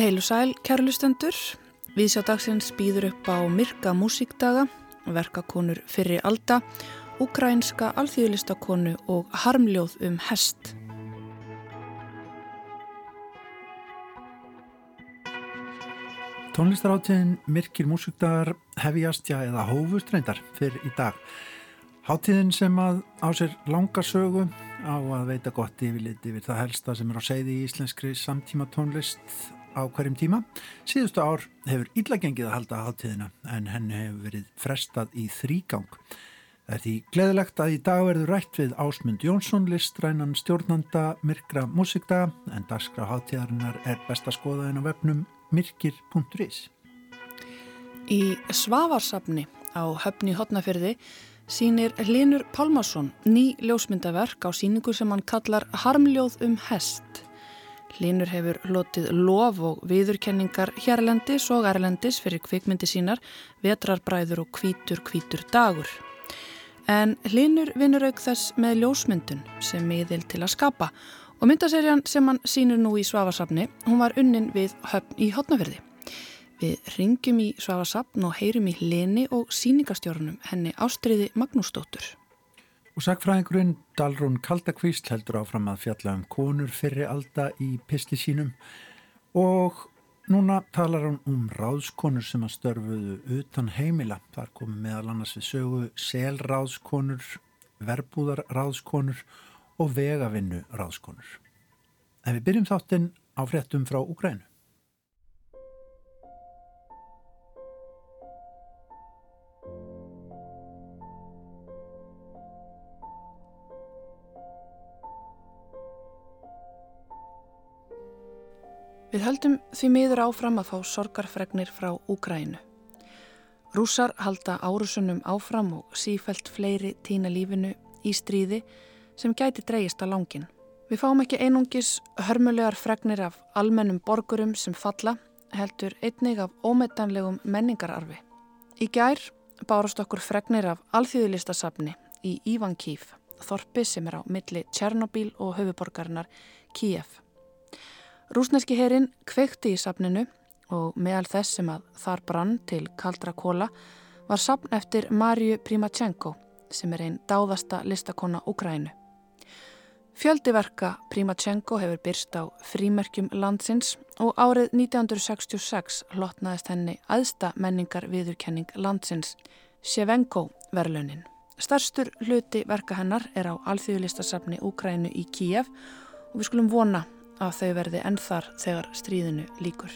Heilu sæl, kærlustendur. Viðsjá dagsins býður upp á Mirka músíkdaga, verkakonur fyrir alda, ukrainska alþjóðlistakonu og harmljóð um hest. Tónlistaráttíðin Mirkir músíkdagar hefjastja eða hófust reyndar fyrir í dag. Háttíðin sem að á sér langa sögu á að veita gott yfirlit yfir það helsta sem er á segði í íslenskri samtíma tónlist á hverjum tíma. Síðustu ár hefur íllagengið að halda háttíðina en henni hefur verið frestað í þrýgang. Það er því gleðilegt að í dag verður rætt við Ásmund Jónsson, listrænan stjórnanda Mirkra músikdaga en dagskrá háttíðarinnar er besta skoðaðin á vefnum mirkir.is. Í Svavarsafni á höfni hotnafyrði sínir Linur Pálmarsson ný ljósmyndaverk á síningu sem hann kallar Harmljóð um hest. Linur hefur lotið lof og viðurkenningar hérlendis og erlendis fyrir kvikmyndi sínar, vetrarbræður og kvítur kvítur dagur. En Linur vinnur auk þess með ljósmyndun sem miðil til að skapa og myndaserjan sem hann sínur nú í Svavarsafni, hún var unnin við höfn í hotnafyrði. Við ringjum í Svavarsafn og heyrum í Leni og síningastjórnum henni Ástriði Magnúsdóttur. Og sagfræðingurinn Dalrún Kaldakvísl heldur áfram að fjalla um konur fyrri alda í pisli sínum og núna talar hann um ráðskonur sem að störfuðu utan heimila. Þar komi meðal annars við sögu selráðskonur, verbúðarráðskonur og vegavinnu ráðskonur. En við byrjum þáttinn á fréttum frá Ukrænu. Við höldum því miður áfram að fá sorgarfregnir frá Úgrænu. Rúsar halda árusunum áfram og sífælt fleiri týna lífinu í stríði sem gæti dreyist að langin. Við fáum ekki einungis hörmulegar fregnir af almennum borgurum sem falla, heldur einnig af ómetanlegum menningararfi. Í gær bárast okkur fregnir af alþjóðlistasafni í Ívankíf, þorpi sem er á milli Tjernobyl og höfuborgarinnar Kíef. Rúsneski herin kveikti í safninu og meðal þess sem að þar brann til kaldra kóla var safn eftir Marju Primachenko sem er einn dáðasta listakonna Ukrænu. Fjöldiverka Primachenko hefur byrst á frímerkjum landsins og árið 1966 hlotnaðist henni aðsta menningar viðurkenning landsins, Sjevenko verlunin. Starstur hluti verka hennar er á alþjóðlistasafni Ukrænu í Kíjaf og við skulum vona að þau verði ennþar þegar stríðinu líkur.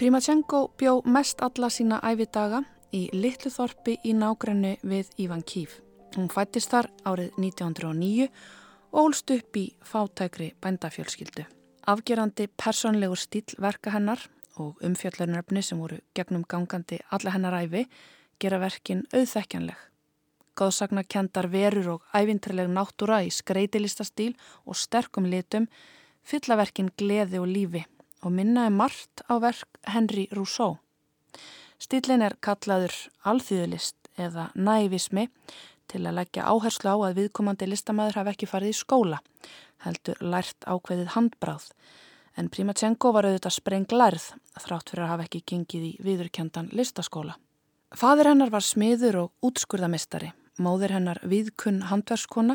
Primachenko bjó mest alla sína ævidaga í litlu þorpi í nágrennu við Ivan Kív. Hún fættist þar árið 1909 og ólst upp í fátækri bændafjölskyldu. Afgerandi personlegur stíl verka hennar og umfjöllurnöfni sem voru gegnum gangandi alla hennar æfi gera verkin auðþekkjanleg. Góðsagna kendar verur og ævintarleg náttúra í skreitilista og sterkum litum fyllaverkin gleði og lífi og minnaði margt á verk Henry Rousseau. Stílin er kallaður alþýðulist eða nævismi til að leggja áherslu á að viðkomandi listamæður hafi ekki farið í skóla, heldur lært ákveðið handbráð, en Primachenko var auðvitað spreng lærð þrátt fyrir að hafa ekki gengið í viðurkendan listaskóla. Fadur hennar var smiður og útskurðamistari, móður hennar viðkunn handverskona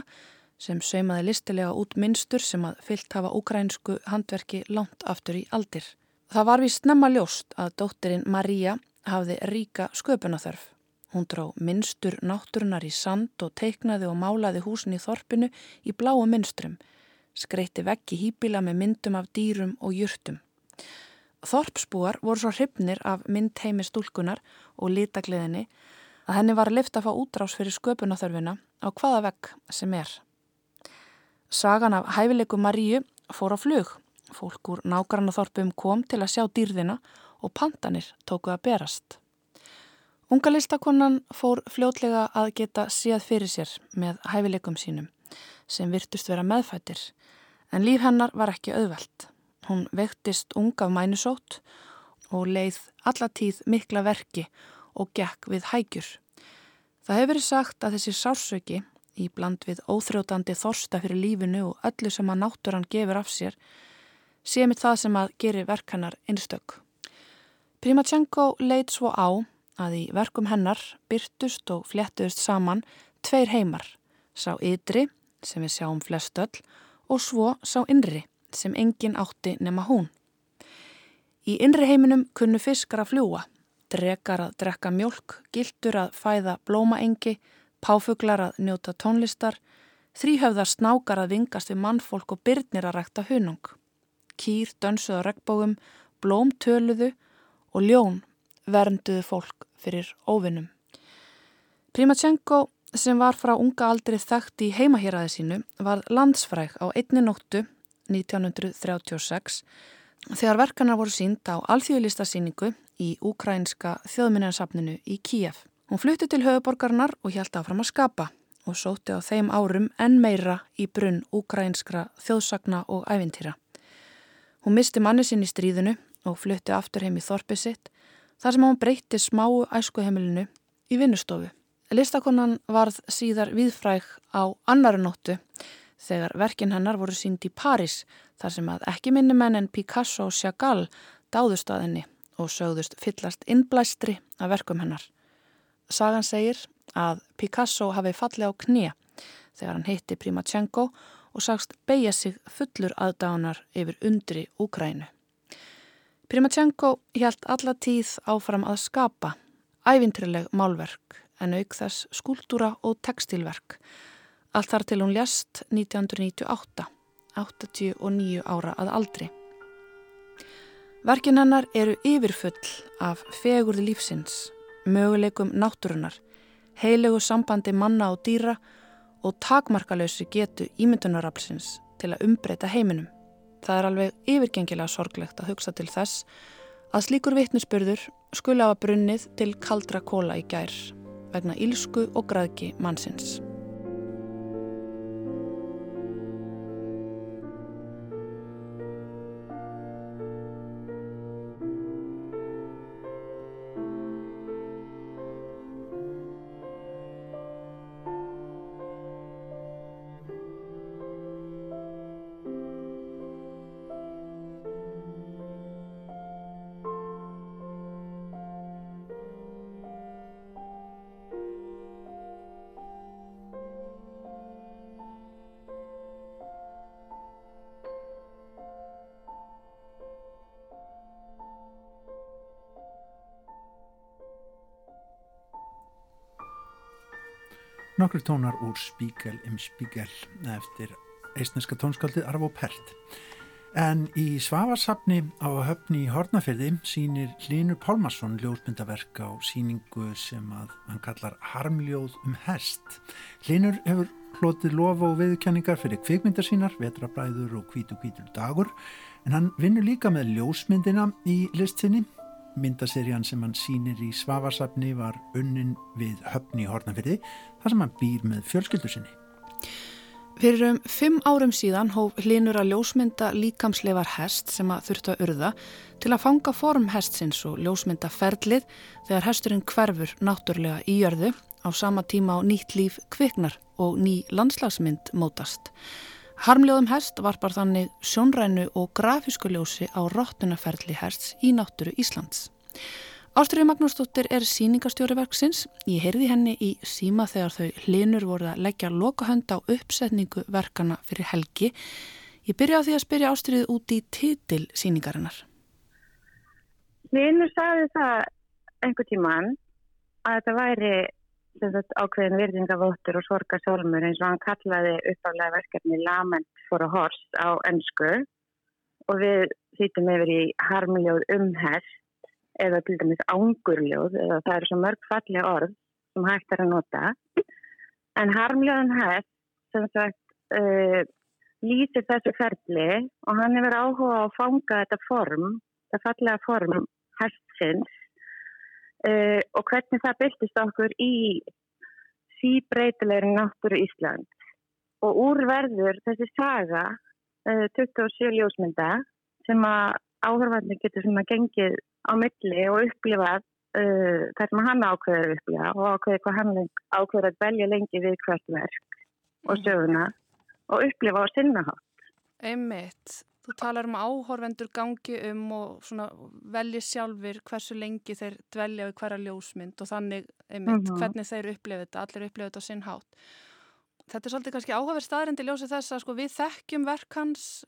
sem saumaði listilega út minnstur sem að fyllt hafa ukrainsku handverki langt aftur í aldir. Það var vist nefna ljóst að dóttirinn Maria hafði ríka sköpunaþörf. Hún drá minnstur náttúrunar í sand og teiknaði og málaði húsin í þorpinu í bláu minnstrum, skreitti veggi hýpila með myndum af dýrum og jurtum. Þorpsbúar voru svo hryfnir af myndheimi stúlkunar og litagliðinni að henni var að lifta að fá útrás fyrir sköpunaþörfina á hvaða vegg sem er. Sagan af hæfileiku Maríu fór á flug. Fólk úr nágrannaþorpum kom til að sjá dýrðina og pandanir tóku að berast. Unga listakonnan fór fljótlega að geta síðað fyrir sér með hæfileikum sínum sem virtust vera meðfættir en líf hennar var ekki auðvelt. Hún vektist unga af mænusótt og leið allatíð mikla verki og gekk við hægjur. Það hefur verið sagt að þessi sársöki í bland við óþrjótandi þorsta fyrir lífinu og öllu sem að náttúran gefur af sér sé mitt það sem að gerir verkanar einstök. Primachenko leit svo á að í verkum hennar byrtust og flettuðust saman tveir heimar, sá ytri sem við sjáum flest öll og svo sá innri sem engin átti nema hún. Í innri heiminum kunnu fiskar að fljúa, drekar að drekka mjölk, gildur að fæða blómaengi, páfuglar að njóta tónlistar, þrýhöfðar snákar að vingast við mannfólk og byrnir að rækta hunung. Kýr dönsuð á regnbógum, blóm töluðu og ljón vernduðu fólk fyrir óvinnum. Primachenko sem var frá unga aldri þekkt í heimahýraði sínu var landsfræg á einni nóttu 1936 þegar verkanar voru sínd á alþjóðlistasýningu í ukrainska þjóðminnarsafninu í Kíjaf. Hún flutti til höfuborgarnar og hjælta áfram að skapa og sóti á þeim árum enn meira í brunn ukrainskra þjóðsagna og ævintýra. Hún misti manni sinn í stríðinu og flutti aftur heim í þorpið sitt þar sem hún breytti smáu æskuheimilinu í vinnustofu. Listakonan varð síðar viðfræg á annari nóttu þegar verkin hennar voru sínd í París þar sem að ekki minni menn en Picasso og Chagall dáðust að henni og sögðust fyllast innblæstri af verkum hennar. Sagan segir að Picasso hafi fallið á knið þegar hann heitti Primachenko og sagst beigja sig fullur aðdánar yfir undri Úkrænu. Primachenko hjælt alla tíð áfram að skapa ævintrileg málverk en auk þess skúltúra og textilverk Allt þar til hún ljast 1998, 89 ára að aldri. Verkin hennar eru yfirfull af fegurði lífsins, möguleikum náttúrunar, heilegu sambandi manna og dýra og takmarkalösi getu ímyndunaraflsins til að umbreyta heiminum. Það er alveg yfirgengilega sorglegt að hugsa til þess að slíkur vittnesbyrður skuli hafa brunnið til kaldra kóla í gær vegna ílsku og græðki mannsins. Nokkur tónar úr Spíkel im Spíkel eftir eistneska tónskaldið Arvo Pert. En í Svavarsafni á höfni í Hortnafjörði sínir Linur Pálmarsson ljósmyndaverk á síningu sem að hann kallar Harmljóð um hest. Linur hefur hlotið lofa og viðkenningar fyrir kvikmyndar sínar, vetrabræður og kvítu kvítur dagur, en hann vinnur líka með ljósmyndina í listinni Myndaserjan sem hann sínir í Svavarsafni var unnin við höfni í Hortnafyrði þar sem hann býr með fjölskyldu sinni. Fyrir um fimm árum síðan hóf hlinur að ljósmynda líkamsleifar hest sem að þurftu að urða til að fanga form hestsins og ljósmynda ferlið þegar hesturinn hverfur náttúrlega í jörðu á sama tíma á nýtt líf kviknar og ný landslagsmynd mótast. Harmljóðum hest varpar þannig sjónrænu og grafísku ljósi á róttunaferli hests í náttúru Íslands. Ástriði Magnúsdóttir er síningastjóri verksins. Ég heyrði henni í síma þegar þau hlinur voru að leggja lokahönd á uppsetningu verkana fyrir helgi. Ég byrja á því að spyrja Ástriði út í titil síningarinnar. Hlinur sagði það einhver tíman að þetta væri ákveðin virðingavóttur og sorgarsólmur eins og hann kallaði uppálega verkefni Lament for a Horse á ennsku og við þýttum yfir í harmljóð umhest eða til dæmis ángurljóð eða það eru svo mörg falli orð sem hægt er að nota. En harmljóðun hest sem sagt uh, lýsir þessu ferli og hann hefur áhuga á að fanga þetta form, þetta fallega form hestsins uh, og hvernig það byrtist okkur í síbreytilegri náttúru Ísland og úrverður þessi saga uh, 27 ljósmynda sem að áhörfandi getur sem að gengið á milli og upplifað uh, það sem hann ákveður upplega og ákveður hvað hann ákveður að velja lengi við hvert verk og söguna og upplifa á sinnahátt. Einmitt. Þú talar um áhorfendur gangi um og velji sjálfur hversu lengi þeir dvelja við hverja ljósmynd og þannig einmitt, mm -hmm. hvernig þeir upplifa þetta, allir upplifa þetta á sinn hátt. Þetta er svolítið kannski áhugaverð staðrind í ljósi þess að sko, við þekkjum verk hans,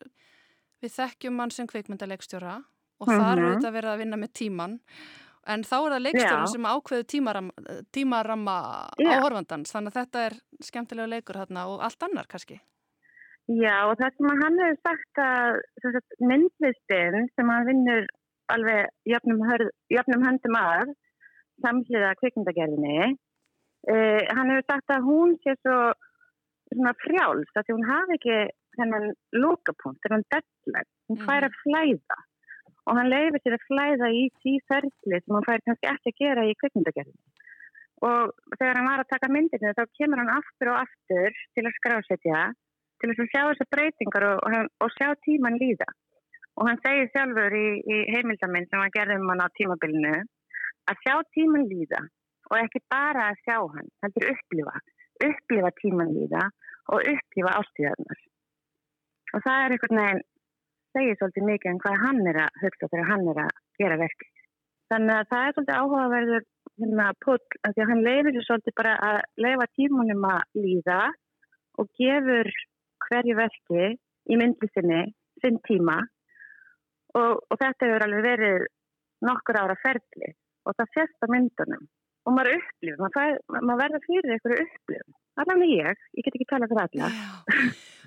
við þekkjum mann sem kveikmyndalegstjóra og mm -hmm. þar er þetta verið að vinna með tíman en þá er það leikstjóra sem ákveðu tímaramma, tímaramma áhorfandans þannig að þetta er skemmtilega leikur hérna og allt annar kannski. Já og það sem hann hefur sagt að myndlistin sem hann vinnur alveg jöfnum, hörð, jöfnum höndum að samhliða kvikmyndagerðinni uh, hann hefur sagt að hún sé svo frjáls að hún hafi ekki þennan lókapunkt, þennan deadline. Hún fær að flæða. Og hann leifir sér að flæða í því ferðli sem hann fær kannski ekki að gera í kvikmyndagerðinni. Og þegar hann var að taka myndinu þá kemur hann aftur og aftur til að skrásetja til þess að sjá þessar breytingar og, og, og sjá tíman líða. Og hann segir sjálfur í, í heimildaminn sem hann gerði um hann á tímabilinu að sjá tíman líða og ekki bara að sjá hann, heldur upplifa, upplifa tíman líða og upplifa ástíðarnar. Og það er einhvern veginn, segir svolítið mikið um hvað hann er að hugsa þegar hann er að gera verkið. Þannig að það er svolítið áhugaverður hérna pull, af því að hann leifir svolítið bara að leifa tímunum að líða og gefur hverju verki í myndlisinni sinn tíma. Og, og þetta hefur alveg verið nokkur ára ferli. Og það fyrst á myndunum. Og maður upplifur, maður, maður verður fyrir einhverju upplifur, alveg með ég ég get ekki talað fyrir alla.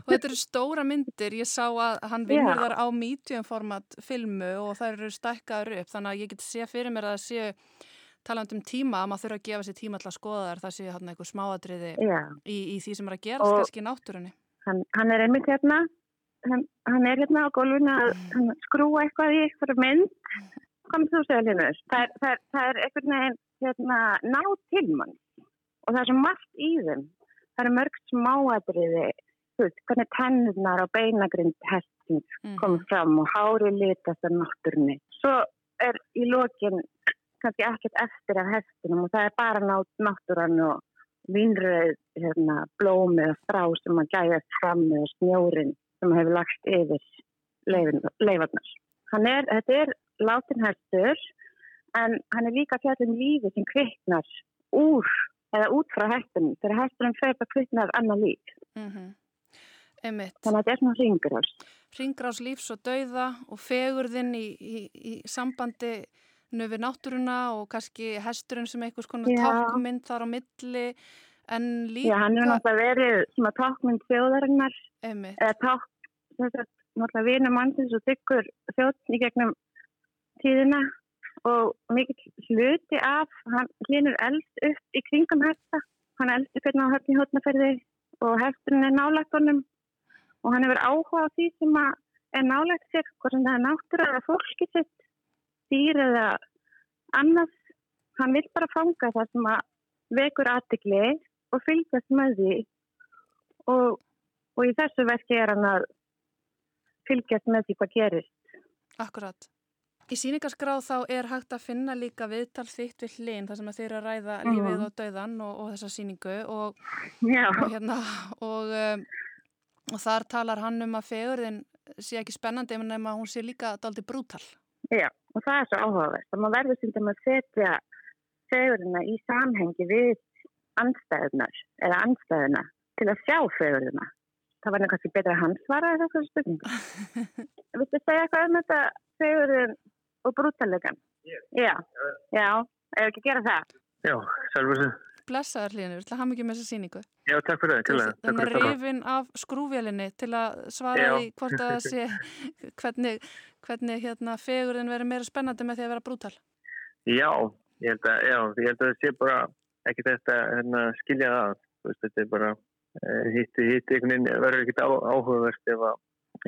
Og þetta eru stóra myndir, ég sá að hann vinnur þar á medium format filmu og það eru stækkaður upp. Þannig að ég get sé fyrir mér að það sé taland um tíma, að maður þurfa að gefa sér tíma alltaf skoðar, það sé hann eitthvað smáadriði í, í því sem er að gera kannski í náttúrunni Hann, hann er einmitt hérna, hann, hann er hérna á gólfinu að skrúa eitthvað í eitthvað mynd. Komið þú segja hérna, það, það, það er eitthvað hérna, ná til mann og það er svo margt í þeim. Það er mörgt smáadriði, hvernig tennurnar á beinagrind hestins mm. komið fram og hári litast af náttúrunni. Svo er í lokin kannski ekkert eftir af hestinum og það er bara náttúrann og vinnröð hérna, blómi og strá sem að gæðast fram með snjórin sem hefur lagt yfir leifarnar. Þetta er látinhæstur en hann er líka fjallin lífi sem kviknar úr eða út frá hættunum þegar hættunum fyrir að kviknar annar líf. Mm -hmm. Þannig að þetta er svona ringrás. Ringrás lífs og dauða og fegurðinn í, í, í sambandi nöfið náttúruna og kannski hesturinn sem einhvers konar tákmynd þar á milli en líka... Já, hann er náttúrulega verið svona tákmynd þjóðarinnar. Eða ták, náttúrulega vinum mannsins og þykkur þjóðn í gegnum tíðina. Og mikið hluti af, hann hlýnur eld upp í kringum hesta, hann eldur hvernig á höfni hótnaferði og hesturinn er nálagt honum. Og hann hefur áhuga á því sem er nálagt sér, hvort sem það er náttúrulega fólkið sitt dýr eða annars, hann vil bara fanga það sem að vekur aðtikli og fylgjast með því og, og í þessu verki er hann að fylgjast með því hvað gerist. Akkurat. Í síningaskráð þá er hægt að finna líka viðtal þitt við hlinn þar sem þeir eru að ræða mm. lífið og döðan og, og þessa síningu og, og, hérna, um, og þar talar hann um að fegurðin sé ekki spennandi en að hún sé líka daldi brútal. Já og það er svo áhugavert og maður verður svolítið að setja fegurina í samhengi við anstæðunar eða anstæðuna til að sjá fegurina það var nefnilega betra að hans svara þessari spurningu. Viltu segja eitthvað um þetta fegurin og brútalegan? Yeah. Já, já, ef ekki gera það? Já, þessu Blessaður hlýðinu, við ætlum að hafa mikið með þessa síningu Já, takk fyrir það Þannig að reyfin af skrúvjelinni til að svara já. í hvort að það sé hvernig hvernig hérna fegurinn verið meira spennandi með því að vera brútal? Já, ég held að, já, ég held að það sé bara ekki þetta hérna, skilja það, veist, þetta er bara hitti, eh, hitti einhvern veginn verður ekkert á, áhugaverst ef að,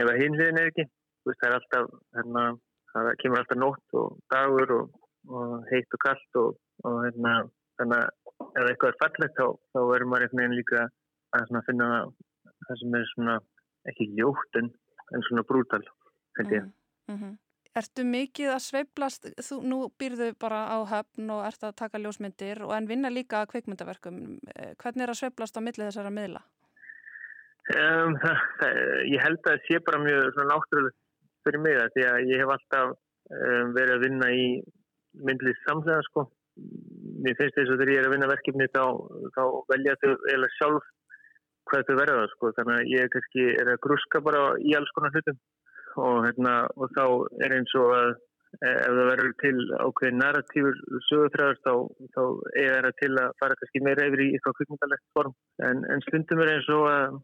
að hinsveginn er ekki, veist, það er alltaf, hérna, það kemur alltaf nótt og dagur og, og heitt og kallt og, og hérna, þannig að ef eitthvað er fallegt þá, þá verður maður einhvern veginn líka að finna það sem er svona ekki ljótt en, en svona brútal, held ég. Mm. Mm -hmm. Ertu mikið að sveiblast, þú nú býrðu bara á höfn og ert að taka ljósmyndir og en vinna líka að kvikmyndaverkum. Eh, hvernig er að sveiblast á millið þessara miðla? Um, það, það, ég held að það sé bara mjög náttúrulega fyrir mig það því að ég hef alltaf um, verið að vinna í myndlið samlega sko. Mér finnst þess að þegar ég er að vinna verkefni þá, þá velja þau eða sjálf hvað þau verða sko. Þannig að ég kannski er að gruska bara í alls konar hlutum og, hérna, og þá er eins og að e, ef það verður til ákveðin narratífur sögurþræður þá, þá er það til að fara kannski meira yfir í eitthvað kvikmyndalegt form en, en stundum er eins og að,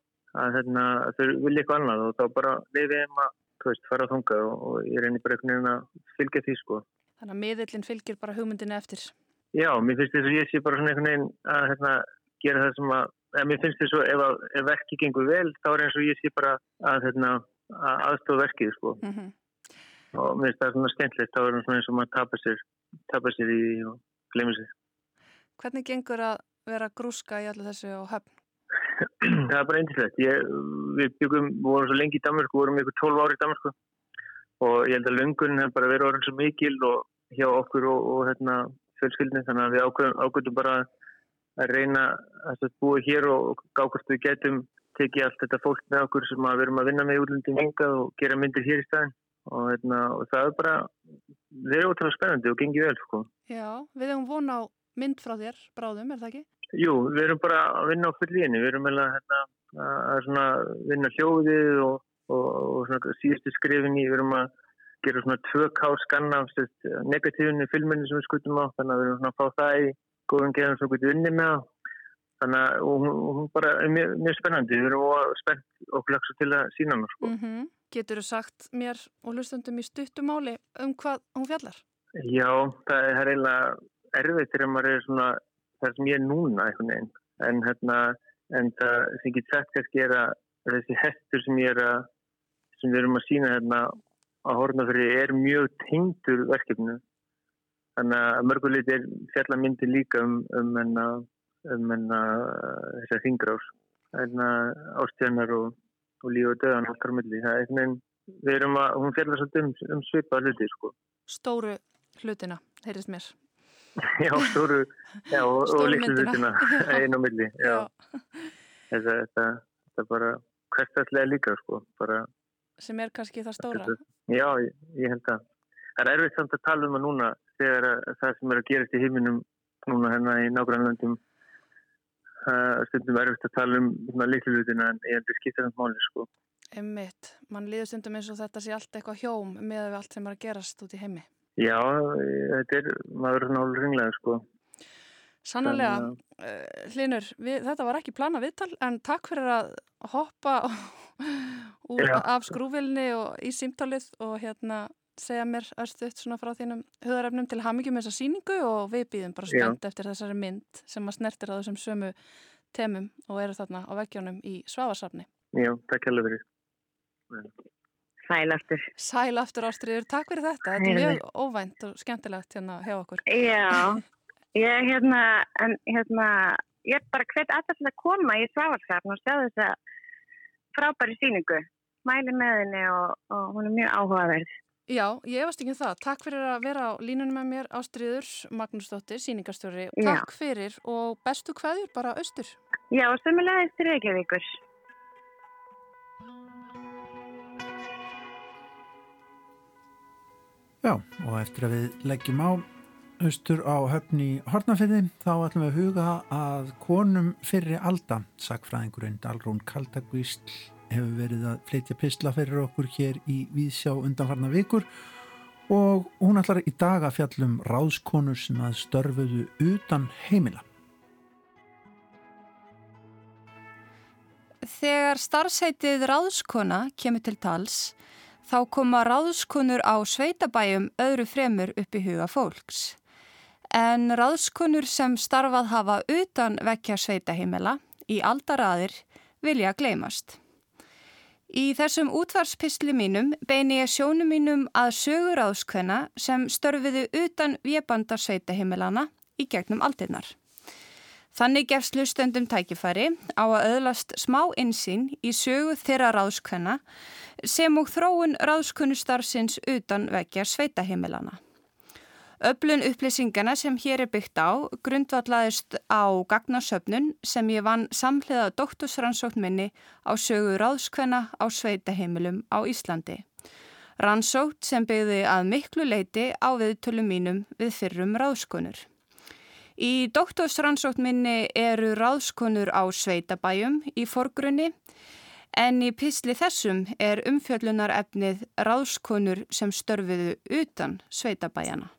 að hérna, þau vilja eitthvað annað og þá bara leiði þeim að veist, fara að þunga og, og ég reynir bara einhvern veginn að fylgja því sko. Þannig að miðillin fylgir bara hugmyndinu eftir Já, mér finnst þess að ég sé bara svona einhvern veginn að hérna, gera það sem að, að mér finnst þess að ef, ef verki gengur vel þá er eins og ég sé bara að hérna, aðstofa verkið sko. Mm -hmm. og mér finnst það svona skemmtilegt þá er það svona eins og maður tapar sér tapar sér í og glemir sér. Hvernig gengur að vera grúska í allir þessu og höfn? það er bara eindislegt við byggum, vorum svo lengi í Danmark vorum ykkur 12 ári í Danmark og ég held að löngun hefur bara verið orðin svo mikil og hjá okkur og, og hérna, fjölskyldin þannig að við ákvöndum bara að reyna að búa hér og gákvæmst við getum tekið allt þetta fólk með okkur sem við erum að vinna með í útlundin hengað og gera myndir hér í staðin og, hérna, og það er bara þeir eru ótrúlega spennandi og gengið vel sko. Já, við hefum von á mynd frá þér bráðum, er það ekki? Jú, við erum bara að vinna á fullíðinni við erum hérna, að vinna hljóðið og, og, og síðustu skrifinni við erum að gera svona 2K skanna negatífunni filminni sem við skutum á þannig að við erum að fá það í góðum sem við getum unni með það þannig að hún, hún bara er mjög, mjög spennandi við erum spennt og glöggsa til að sína hann sko. mm -hmm. Getur þú sagt mér og hlustundum í stuttumáli um hvað hún fjallar? Já, það er eiginlega erfið til að maður er svona það sem ég er núna einhvern veginn en, hérna, en það sem getur sagt kannski er að þessi hestur sem ég er að sem við erum að sína hérna á hornafyrir er mjög tengdur verkefnu þannig að mörgulegt er fjallamindi líka um, um enna um þessar þingrás ástíðanar og, og líf og döðan alltaf milli. Það er einhvern veginn við erum að, hún fjallar svolítið um, um svipa hluti sko. Stóru hlutina, heyrðist mér. Já, stóru já, og, og litlu hlutina. Einu milli þetta, þetta, þetta bara hverstæðlega líka sko, bara, sem er kannski það stóra. Þetta, Já, ég, ég held að það er erfitt samt að tala um að núna þegar það sem er að gerast í heiminum núna hérna í nágrannlöndum stundum erfitt að tala um litlu hlutina en ég heldur skipta þetta máli sko. Emmitt, mann líður stundum eins og þetta sé allt eitthvað hjóm með allt sem er að gerast út í heimi. Já, þetta er, maður er náttúrulega ringlega sko. Sannlega, uh, Hlinur, við, þetta var ekki plana viðtal en takk fyrir að hoppa úr, af skrúvilni og í símtalið og hérna segja mér östuðt svona frá þínum hugarefnum til hamingjum þessa síningu og við býðum bara spennt Já. eftir þessari mynd sem að snertir á þessum sömu temum og eru þarna á veggjónum í Svávarsafni. Já, takk alveg fyrir. Sælaftur. Sælaftur ástriður, takk fyrir þetta. Þetta er mjög óvænt og skemmtilegt hérna hjá okkur. Já, ég hérna, en, hérna, ég er bara hvert aðall að koma í Svávarsafn og sjá þessa frábæri síningu. Mæli með henni og, og hún er mjög áhugaverð. Já, ég efast ekki um það. Takk fyrir að vera á línunum með mér Ástriður Magnúsdóttir, síningarstjóri. Takk fyrir og bestu hvaðjur bara austur. Já, sömulegðist til Reykjavíkur. Já, og eftir að við leggjum á austur á höfni Hortnafiði þá ætlum við að huga að konum fyrri alda, sagfræðingurinn Dalrún Kaldagvísl hefur verið að flytja pistla fyrir okkur hér í Víðsjá undanfarnar vikur og hún ætlar í dag að fjallum ráðskonur sem að störfuðu utan heimila. Þegar starfsheitið ráðskona kemur til tals þá koma ráðskonur á sveitabæjum öðru fremur upp í huga fólks. En ráðskonur sem starfað hafa utan vekja sveitaheimila í aldaraðir vilja gleymast. Í þessum útvarspistli mínum beini ég sjónum mínum að sögur áskvenna sem störfiðu utan viðbanda sveitahimilana í gegnum aldinnar. Þannig gefst hlustendum tækifæri á að öðlast smá insýn í sögu þeirra ráðskvenna sem og þróun ráðskunnustarfsins utan vekja sveitahimilana. Öflun upplýsingana sem hér er byggt á grundvallaðist á gagnasöfnun sem ég vann samhliða doktorsrannsókn minni á sögu ráðskvenna á sveitahimilum á Íslandi. Rannsókt sem byggði að miklu leiti á viðtölum mínum við fyrrum ráðskonur. Í doktorsrannsókn minni eru ráðskonur á sveitabæjum í forgrunni en í písli þessum er umfjöllunar efnið ráðskonur sem störfiðu utan sveitabæjana.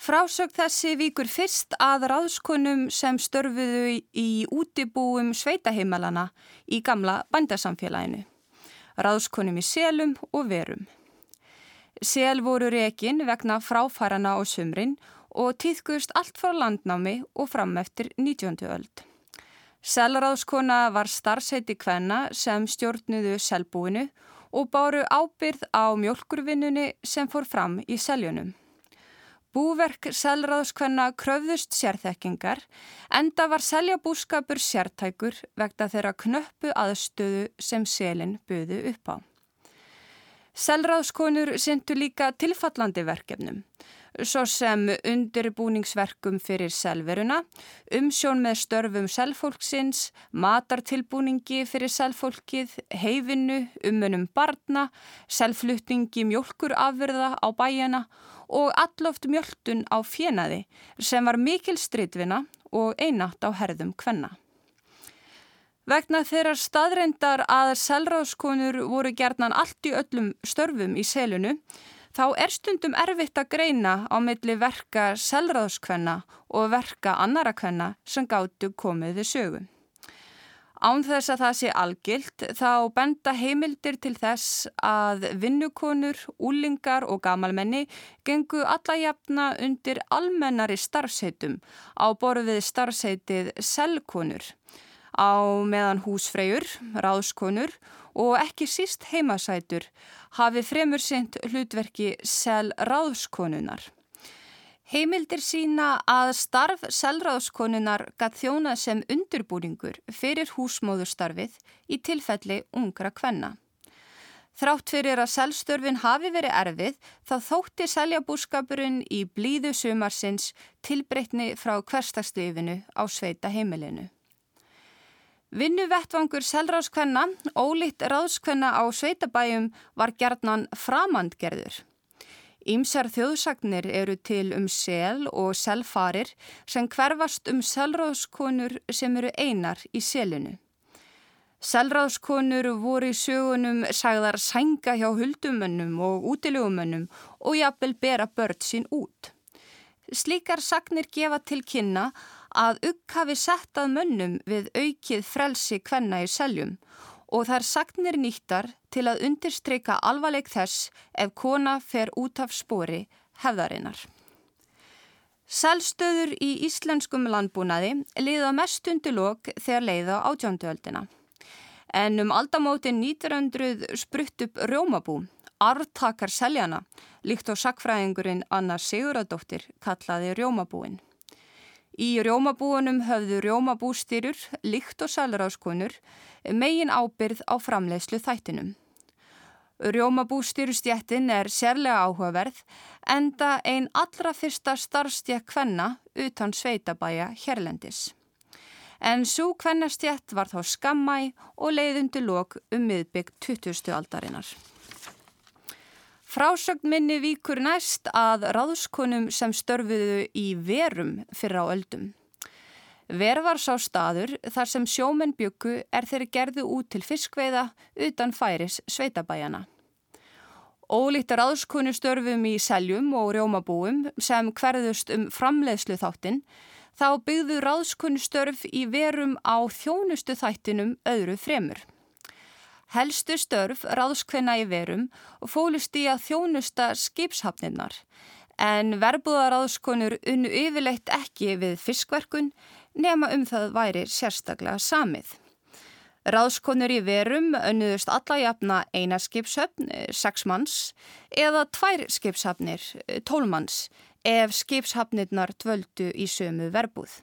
Frásög þessi víkur fyrst að ráðskonum sem störfiðu í útibúum sveitaheimalana í gamla bandasamfélaginu. Ráðskonum í selum og verum. Sel voru rekin vegna fráfærana á sumrin og týðgust allt frá landnámi og fram eftir 19. öld. Selráðskona var starfsheiti kvenna sem stjórnuðu selbúinu og báru ábyrð á mjölkurvinnunni sem fór fram í seljunum. Búverk selráðskvenna kröfðust sérþekkingar enda var seljabúskapur sértækur vegna þeirra knöppu aðstöðu sem selin buðu upp á. Selráðskonur syndu líka tilfallandi verkefnum svo sem undirbúningsverkum fyrir selveruna, umsjón með störfum selfólksins, matartilbúningi fyrir selfólkið, heifinu, umönum barna, selflutningi mjölkurafverða á bæjana og alloft mjöltun á fjenaði sem var mikil stritvinna og einatt á herðum kvenna. Vegna þeirra staðreindar að selráðskonur voru gerðnan allt í öllum störfum í selunu þá er stundum erfitt að greina á milli verka selraðskvenna og verka annara kvenna sem gáttu komið við sögum. Án þess að það sé algilt þá benda heimildir til þess að vinnukonur, úlingar og gamalmenni gengu alla jafna undir almennari starfseitum á borfið starfseitið selkonur á meðan húsfreyjur, ráðskonur og ekki síst heimasætur hafi fremur sent hlutverki selráðskonunar. Heimildir sína að starf selráðskonunar gætt þjóna sem undurbúringur fyrir húsmóðurstarfið í tilfelli ungra kvenna. Þrátt fyrir að selstörfin hafi verið erfið þá þótti seljabúskapurinn í blíðu sumarsins tilbreytni frá hverstagstöfinu á sveita heimilinu. Vinnuvettvangur selráðskvenna, ólíkt ráðskvenna á sveitabæjum var gerðnan framandgerður. Ímsar þjóðsagnir eru til um sel og selfarir sem hverfast um selráðskonur sem eru einar í selinu. Selráðskonur voru í sögunum sagðar sænga hjá huldumönnum og útilegumönnum og jafnvel bera börn sín út. Slíkar sagnir gefa til kynna að ugg hafi sett að mönnum við aukið frelsi kvenna í seljum og þær sagnir nýttar til að undirstreika alvarleik þess ef kona fer út af spori hefðarinnar. Selstöður í íslenskum landbúnaði liða mest undir lok þegar leiða átjánduöldina. En um aldamóti 1900 sprutt upp rjómabú, arvtakar seljana, líkt á sakfræðingurinn Anna Siguradóttir kallaði rjómabúin. Í rjómabúunum höfðu rjómabústýrur, líkt og salráðskonur, megin ábyrð á framleiðslu þættinum. Rjómabústýrustjættin er sérlega áhugaverð enda einn allra fyrsta starfstjætt kvenna utan sveitabæja hérlendis. En svo kvennastjætt var þá skammæ og leiðundi lok um miðbygg 20. aldarinnar. Frásögn minni víkur næst að ráðskonum sem störfuðu í verum fyrir á öldum. Ver var sá staður þar sem sjómenn byggu er þeirri gerðu út til fiskveiða utan færis sveitabæjana. Ólíkt ráðskonu störfum í seljum og rjómabúum sem hverðust um framleiðslu þáttinn þá byggðu ráðskonu störf í verum á þjónustu þættinum öðru fremur. Helstu störf ráðskvenna í verum og fólust í að þjónusta skipshafnirnar en verbúðaráðskonur unnu yfirleitt ekki við fiskverkun nema um það væri sérstaklega samið. Ráðskonur í verum önnuðust alla jafna eina skipshöfn, sex manns, eða tvær skipshafnir, tólmanns, ef skipshafnirnar dvöldu í sömu verbúð.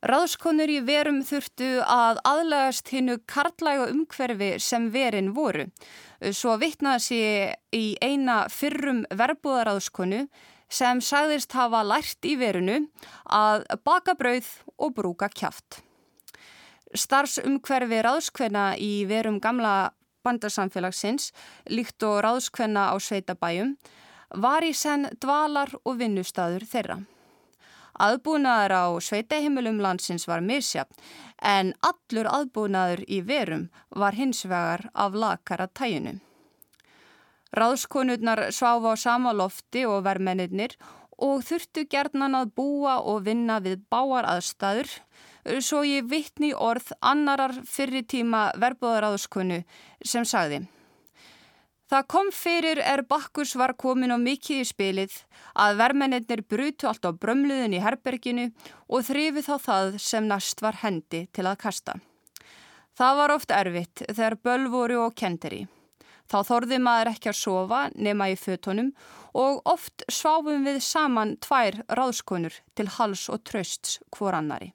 Ráðskonur í verum þurftu að aðlægast hinnu karlæga umhverfi sem verin voru. Svo vittnaði sér í eina fyrrum verbúðaráðskonu sem sagðist hafa lært í verinu að baka brauð og brúka kjáft. Starfsumhverfi ráðskvenna í verum gamla bandarsamfélagsins, líkt og ráðskvenna á sveitabæjum, var í senn dvalar og vinnustadur þeirra. Aðbúnaður á sveitahimilum landsins var misjafn en allur aðbúnaður í verum var hins vegar af lakara tæjunu. Ráðskonurnar sváfa á sama lofti og vermennir og þurftu gerðnan að búa og vinna við báar aðstæður svo ég vittni orð annarar fyrir tíma verbúðaráðskonu sem sagði Það kom fyrir er Bakkus var komin á mikið í spilið að vermennir brutu allt á brömluðin í herberginu og þrifið þá það sem næst var hendi til að kasta. Það var oft erfitt þegar böl voru og kenderi. Þá þorði maður ekki að sofa nema í fötunum og oft sváfum við saman tvær ráðskonur til hals og trösts hvor annari,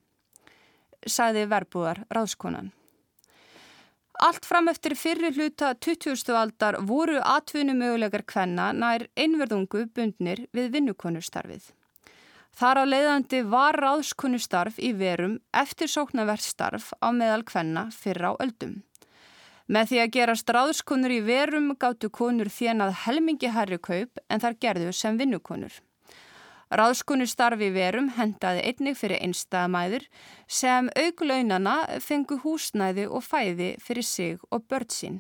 sagði verbúðar ráðskonan. Allt fram eftir fyrir hluta 20. aldar voru atvinnumögulegar kvenna nær einverðungu bundnir við vinnukonustarfið. Þar á leiðandi var ráðskonustarf í verum eftir sóknarvert starf á meðal kvenna fyrir á öldum. Með því að gerast ráðskonur í verum gáttu konur þjenað helmingi herri kaup en þar gerðu sem vinnukonur. Ráðskunu starfi verum hendaði einnig fyrir einstæðamæður sem auglaunana fengu húsnæði og fæði fyrir sig og börn sín.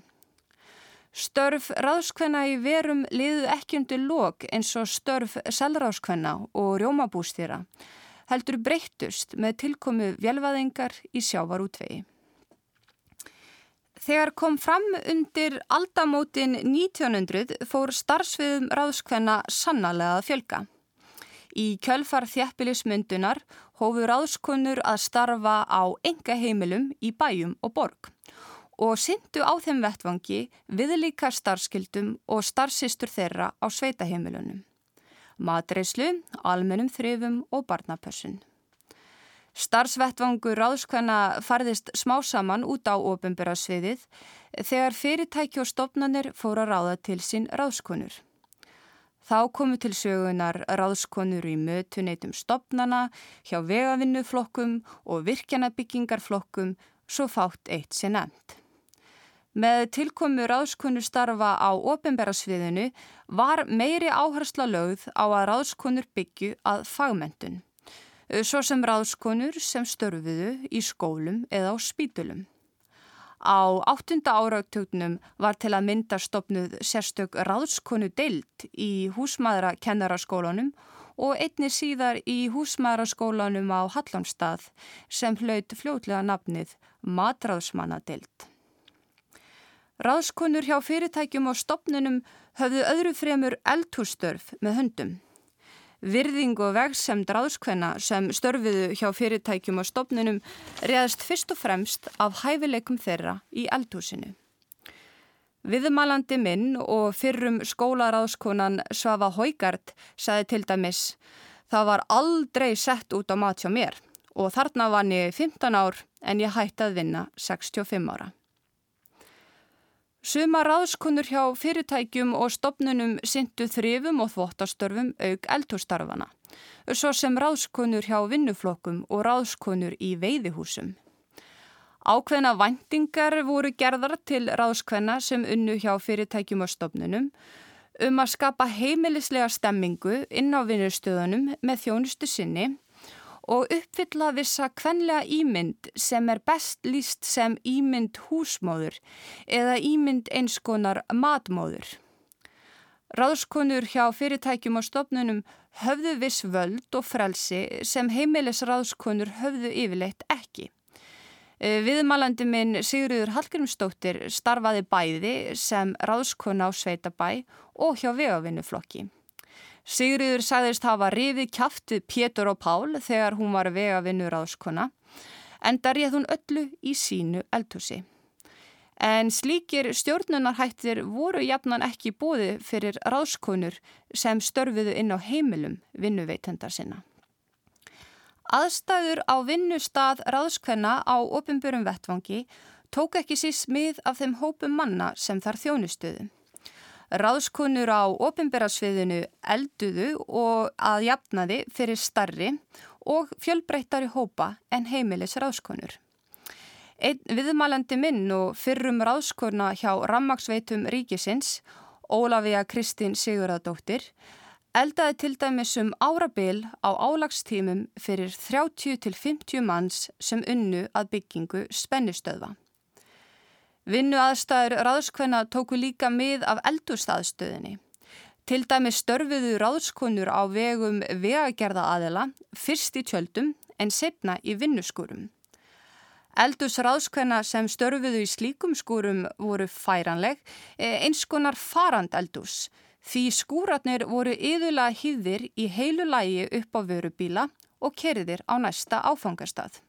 Störf ráðskvenna í verum liðu ekki undir lok eins og störf selráðskvenna og rjómabústýra heldur breyttust með tilkomu velvaðingar í sjávarútvegi. Þegar kom fram undir aldamótin 1900 fór starfsviðum ráðskvenna sannarlega að fjölga. Í kjölfar þjæppilismyndunar hófu ráðskonur að starfa á enga heimilum í bæjum og borg og syndu á þeim vettvangi viðlíka starfskildum og starfsistur þeirra á sveitaheimilunum. Matreyslu, almennum þrifum og barnapössun. Starfsvettvangur ráðskvæna farðist smá saman út á ofinbæra sviðið þegar fyrirtæki og stopnarnir fóra ráða til sín ráðskonur. Þá komu til sögunar ráðskonur í mötuneytum stopnana, hjá vegavinnuflokkum og virkjanabyggingarflokkum, svo fátt eitt sé nefnt. Með tilkomu ráðskonu starfa á ofinberasviðinu var meiri áhersla lögð á að ráðskonur byggju að fagmentun, svo sem ráðskonur sem störfuðu í skólum eða á spítulum. Á áttunda áraugtögnum var til að mynda stopnuð sérstök ráðskonu deilt í húsmaðurakennaraskólanum og einni síðar í húsmaðuraskólanum á Hallamstað sem hlaut fljótlega nafnið matráðsmannadeilt. Ráðskonur hjá fyrirtækjum og stopnunum höfðu öðru fremur eldhússtörf með höndum. Virðing og vegsemd ráðskvenna sem störfiðu hjá fyrirtækjum og stopnunum reðast fyrst og fremst af hæfileikum þeirra í eldhúsinu. Viðmalandi minn og fyrrum skólaráðskonan Svafa Hóigard saði til dæmis Það var aldrei sett út á mat hjá mér og þarna vann ég 15 ár en ég hætti að vinna 65 ára. Suma ráðskonur hjá fyrirtækjum og stopnunum syndu þrifum og þvóttastörfum auk eldhústarfana, svo sem ráðskonur hjá vinnuflokkum og ráðskonur í veiðihúsum. Ákveðna vendingar voru gerðar til ráðskvenna sem unnu hjá fyrirtækjum og stopnunum um að skapa heimilislega stemmingu inn á vinnustöðunum með þjónustu sinni og uppfylla vissa kvenlega ímynd sem er best líst sem ímynd húsmóður eða ímynd einskonar matmóður. Ráðskonur hjá fyrirtækjum og stopnunum höfðu viss völd og frelsi sem heimilisráðskonur höfðu yfirleitt ekki. E, viðmalandi minn Sigurður Hallgrímsdóttir starfaði bæði sem ráðskona á Sveitabæ og hjá vegavinnuflokki. Sigriður sagðist hafa rifið kjáft við Pétur og Pál þegar hún var vega vinnur áskona en það réð hún öllu í sínu eldhúsi. En slíkir stjórnunarhættir voru jafnan ekki bóði fyrir ráðskonur sem störfiðu inn á heimilum vinnuveitendar sinna. Aðstæður á vinnustad ráðskvenna á ofinbjörnum vettvangi tók ekki síst mið af þeim hópum manna sem þar þjónustuðu. Ráðskonur á ofinbjörnarsviðinu elduðu og að jafnaði fyrir starri og fjölbreyttari hópa en heimilis ráðskonur. Einn viðmælandi minn og fyrrum ráðskona hjá rammagsveitum ríkisins, Ólafía Kristín Sigurðardóttir, eldaði til dæmis um árabil á álagstímum fyrir 30-50 manns sem unnu að byggingu spennustöðva. Vinnu aðstæður ráðskvenna tóku líka mið af eldurstaðstöðinni. Til dæmis störfiðu ráðskonur á vegum vegagerða aðela fyrst í tjöldum en setna í vinnuskúrum. Eldusráðskvenna sem störfiðu í slíkum skúrum voru færanleg, eh, eins konar farand eldus, Því skúratnir voru yðurlega hýðir í heilu lægi upp á vörubíla og kerðir á næsta áfangastað.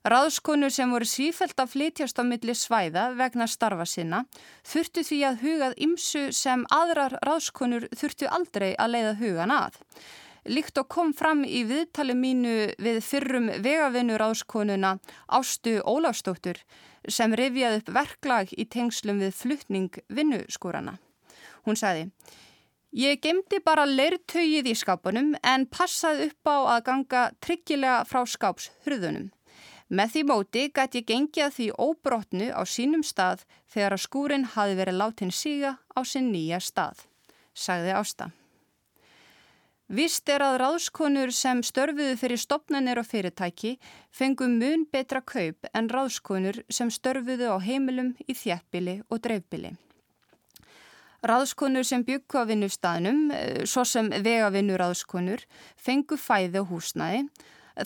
Ráðskonur sem voru sífælt að flytjast á milli svæða vegna starfa sinna þurftu því að hugað ymsu sem aðrar ráðskonur þurftu aldrei að leiða hugan að. Líkt og kom fram í viðtali mínu við fyrrum vegavinnu ráðskonuna Ástu Ólafstóttur sem rifjaði upp verklag í tengslum við fluttning vinnuskúrana. Hún sagði, ég gemdi bara leirtögið í skápunum en passaði upp á að ganga tryggilega frá skápshurðunum. Með því móti gæti ég gengið því óbrotnu á sínum stað þegar að skúrin hafi verið látin síga á sinn nýja stað, sagði Ásta. Vist er að ráðskonur sem störfuðu fyrir stopnarnir og fyrirtæki fengum mun betra kaup en ráðskonur sem störfuðu á heimilum í þjættbili og dreifbili. Ráðskonur sem byggu á vinnustæðnum, eh, svo sem vegavinnuráðskonur, fengu fæði og húsnæði.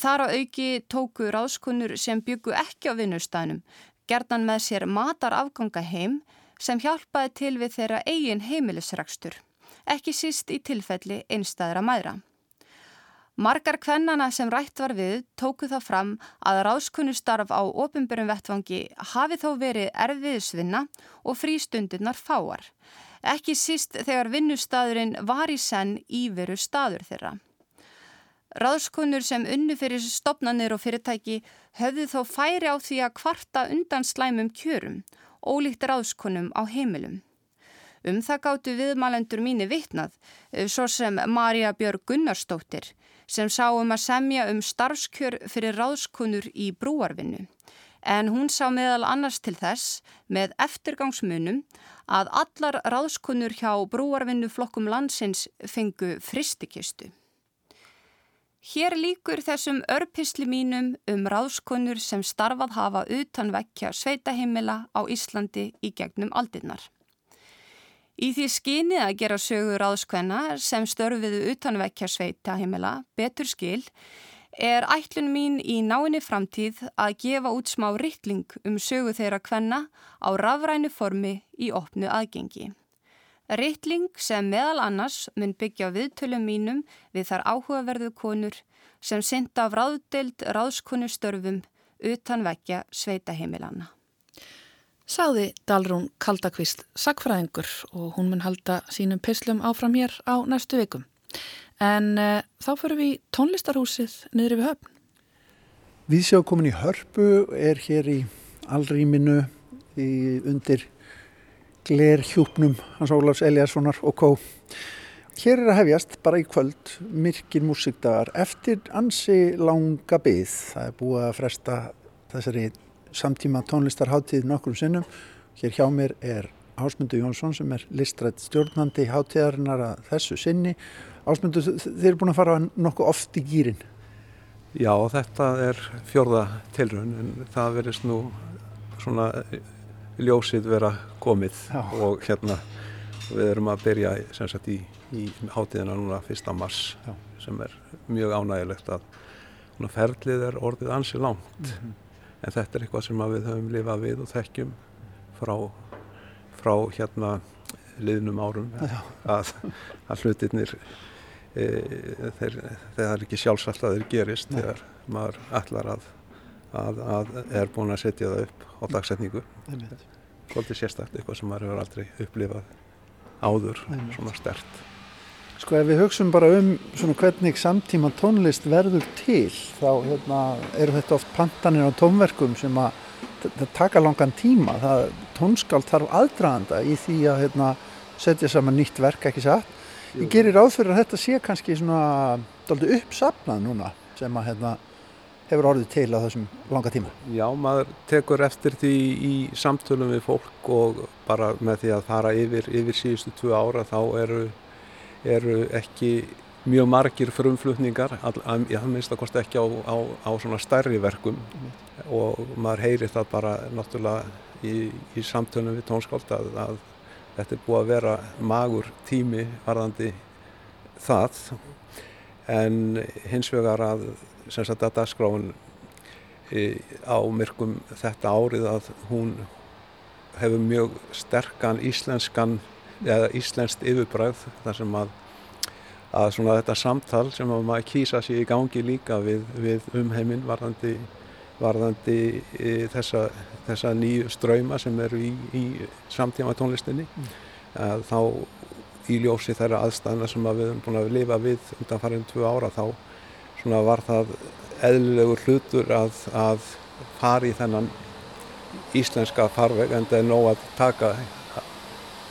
Þar á auki tóku ráðskonur sem byggu ekki á vinnustæðnum, gerðan með sér matar afganga heim sem hjálpaði til við þeirra eigin heimilisrækstur, ekki síst í tilfelli einstæðra mæðra. Margar kvennana sem rætt var við tóku þá fram að ráðskunnustarf á ofinbjörnum vettvangi hafi þó verið erfiðsvinna og frístundirnar fáar ekki síst þegar vinnustadurinn var í senn íveru staður þeirra. Ráðskonur sem unnu fyrir stopnarnir og fyrirtæki höfðu þó færi á því að kvarta undan slæmum kjörum, ólíkt ráðskonum á heimilum. Um það gáttu viðmælendur mínu vitnað, eh, svo sem Marja Björg Gunnarsdóttir, sem sá um að semja um starfskjör fyrir ráðskonur í brúarvinnu en hún sá meðal annars til þess með eftirgangsmunum að allar ráðskunnur hjá brúarvinnu flokkum landsins fengu fristikistu. Hér líkur þessum örpisli mínum um ráðskunnur sem starfað hafa utan vekja sveitaheimila á Íslandi í gegnum aldinnar. Í því skynið að gera sögur ráðskvenna sem störfiðu utan vekja sveitaheimila betur skil er ætlun mín í náinni framtíð að gefa út smá rittling um sögu þeirra kvenna á rafrænu formi í opnu aðgengi. Rittling sem meðal annars mun byggja viðtölum mínum við þar áhugaverðu konur sem synda af ráðdelt ráðskonustörfum utan vekja sveitaheimilana. Sáði Dalrún Kaldakvist sakfræðingur og hún mun halda sínum pislum áfram hér á næstu vikum. En uh, þá fyrir við tónlistarhúsið niður yfir höfn. Við séum komin í hörpu, er hér í allrýminu í undir glerhjúpnum hans Ólafs Eliassonar og kó. Hér er að hefjast bara í kvöld myrkin músikdagar eftir ansi langa byggð. Það er búið að fresta þessari samtíma tónlistarháttíð nokkrum sinnum. Hér hjá mér er Ásmundur Jónsson sem er listrætt stjórnandi háttíðarinnar að þessu sinni Ásmundur, þeir eru búin að fara nokkuð oft í gýrin. Já, þetta er fjörða tilröðun en það verðist nú svona ljósið vera komið Já. og hérna við erum að byrja sagt, í, í hátíðina núna fyrsta mars Já. sem er mjög ánægilegt að ferlið er orðið ansi langt mm -hmm. en þetta er eitthvað sem við höfum lifað við og þekkjum frá, frá hérna liðnum árum að, að hlutirnir e, þeir, þeir er ekki sjálfsagt að þeir gerist Nei. þegar maður ætlar að, að, að er búin að setja það upp á dagsetningu svolítið sérstakt, eitthvað sem maður hefur aldrei upplifað áður, Nei. svona stert Sko ef við hugsun bara um svona hvernig samtíma tónlist verður til þá hérna, eru þetta oft pantanir á tónverkum sem að taka langan tíma. Það, tónskáld þarf aðdraðanda í því að hérna, setja saman nýtt verk ekki satt. Ég gerir áfyrir að þetta sé kannski svona uppsapnað núna sem að hérna, hefur orðið til á þessum langa tíma. Já, maður tekur eftir því í samtölum við fólk og bara með því að fara yfir, yfir síðustu tvu ára þá eru, eru ekki mjög margir frumflutningar, ég minnst að kosti ekki á, á, á svona stærri verkum mm. og maður heyri það bara náttúrulega í, í samtölum við tónskáld að, að þetta er búið að vera magur tími varðandi það en hins vegar að sem sagt að dagskráin á myrkum þetta árið að hún hefur mjög sterkan íslenskan eða íslenskt yfirbræð þar sem að, að svona þetta samtal sem að maður kýsa sér í gangi líka við, við umheiminn varðandi, varðandi þessa, þessa nýju ströyma sem eru í, í samtíma tónlistinni mm. þá í ljósi þeirra aðstæðina sem að við erum búin að lifa við undan farin tvö ára þá svona var það eðlilegur hlutur að, að fara í þennan íslenska farveg en það er nóg að taka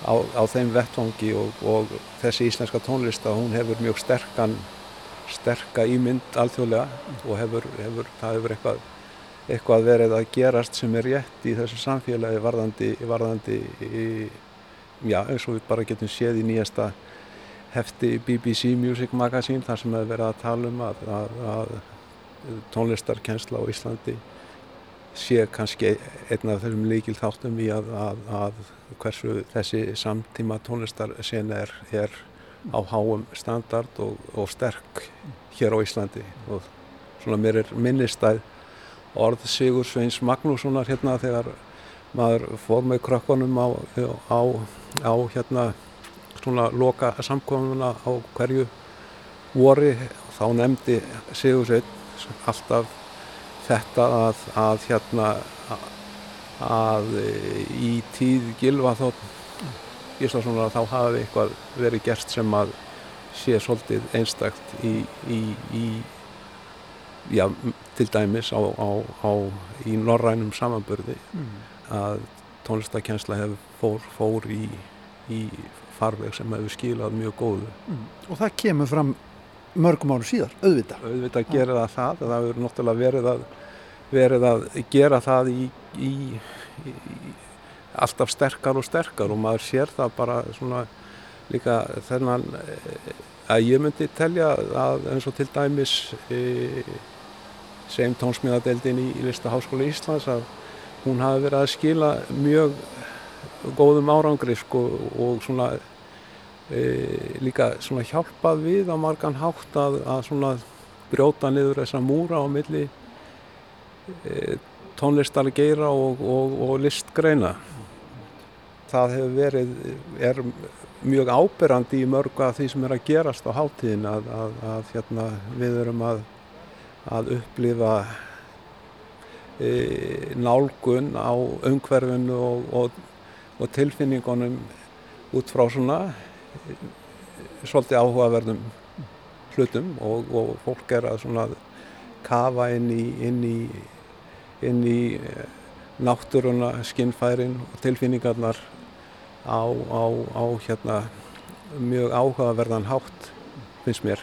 á, á þeim vettvangi og, og þessi íslenska tónlista hún hefur mjög sterkan sterka ímynd alþjóðlega og hefur, hefur, það hefur eitthvað, eitthvað verið að gerast sem er rétt í þessu samfélagi varðandi, varðandi í, já eins og við bara getum séð í nýjasta hefti BBC Music Magazine þar sem hefur verið að tala um að, að, að tónlistarkensla á Íslandi sé kannski einn af þessum líkil þáttum í að, að hversu þessi samtíma tónlistarsena er, er á háum standard og, og sterk hér á Íslandi. Og svona mér er minnistæð orð Sigur Sveins Magnússonar hérna þegar maður fór með krökkunum á, á, á hérna svona loka samkomuna á hverju vori þá nefndi Sigur Svein alltaf þetta að, að hérna að í tíð gilva þó Gíslasonar að þá hafi eitthvað verið gert sem að sé svolítið einstakt í, í, í já, til dæmis á, á, á í norrænum samanbörði mm. að tónlistakensla hefur fór, fór í, í farveg sem hefur skilað mjög góðu. Mm. Og það kemur fram mörgum áru síðar, auðvitað. Auðvitað gerir það það, það hefur náttúrulega verið að, verið að gera það í, í, í alltaf sterkar og sterkar og maður sér það bara svona líka þennan að ég myndi telja að eins og til dæmis e, sem tónsmíðadeildin í, í Listaháskóla Íslands að hún hafi verið að skila mjög góðum árangri sko, og svona e, líka svona hjálpað við á margan hátt að, að svona brjóta niður þessa múra á milli e, tónlistar geira og, og, og listgreina. Það hefur verið, er mjög áberandi í mörgu af því sem er að gerast á háttíðin að, að, að hérna, við erum að upplifa e, nálgun á umhverfinu og, og og tilfinningunum út frá svona svolítið áhugaverðum hlutum og, og fólk er að svona kafa inn í, inn í, inn í eh, náttúruna, skinnfærin og tilfinningarnar á, á, á hérna mjög áhugaverðan hátt finnst mér.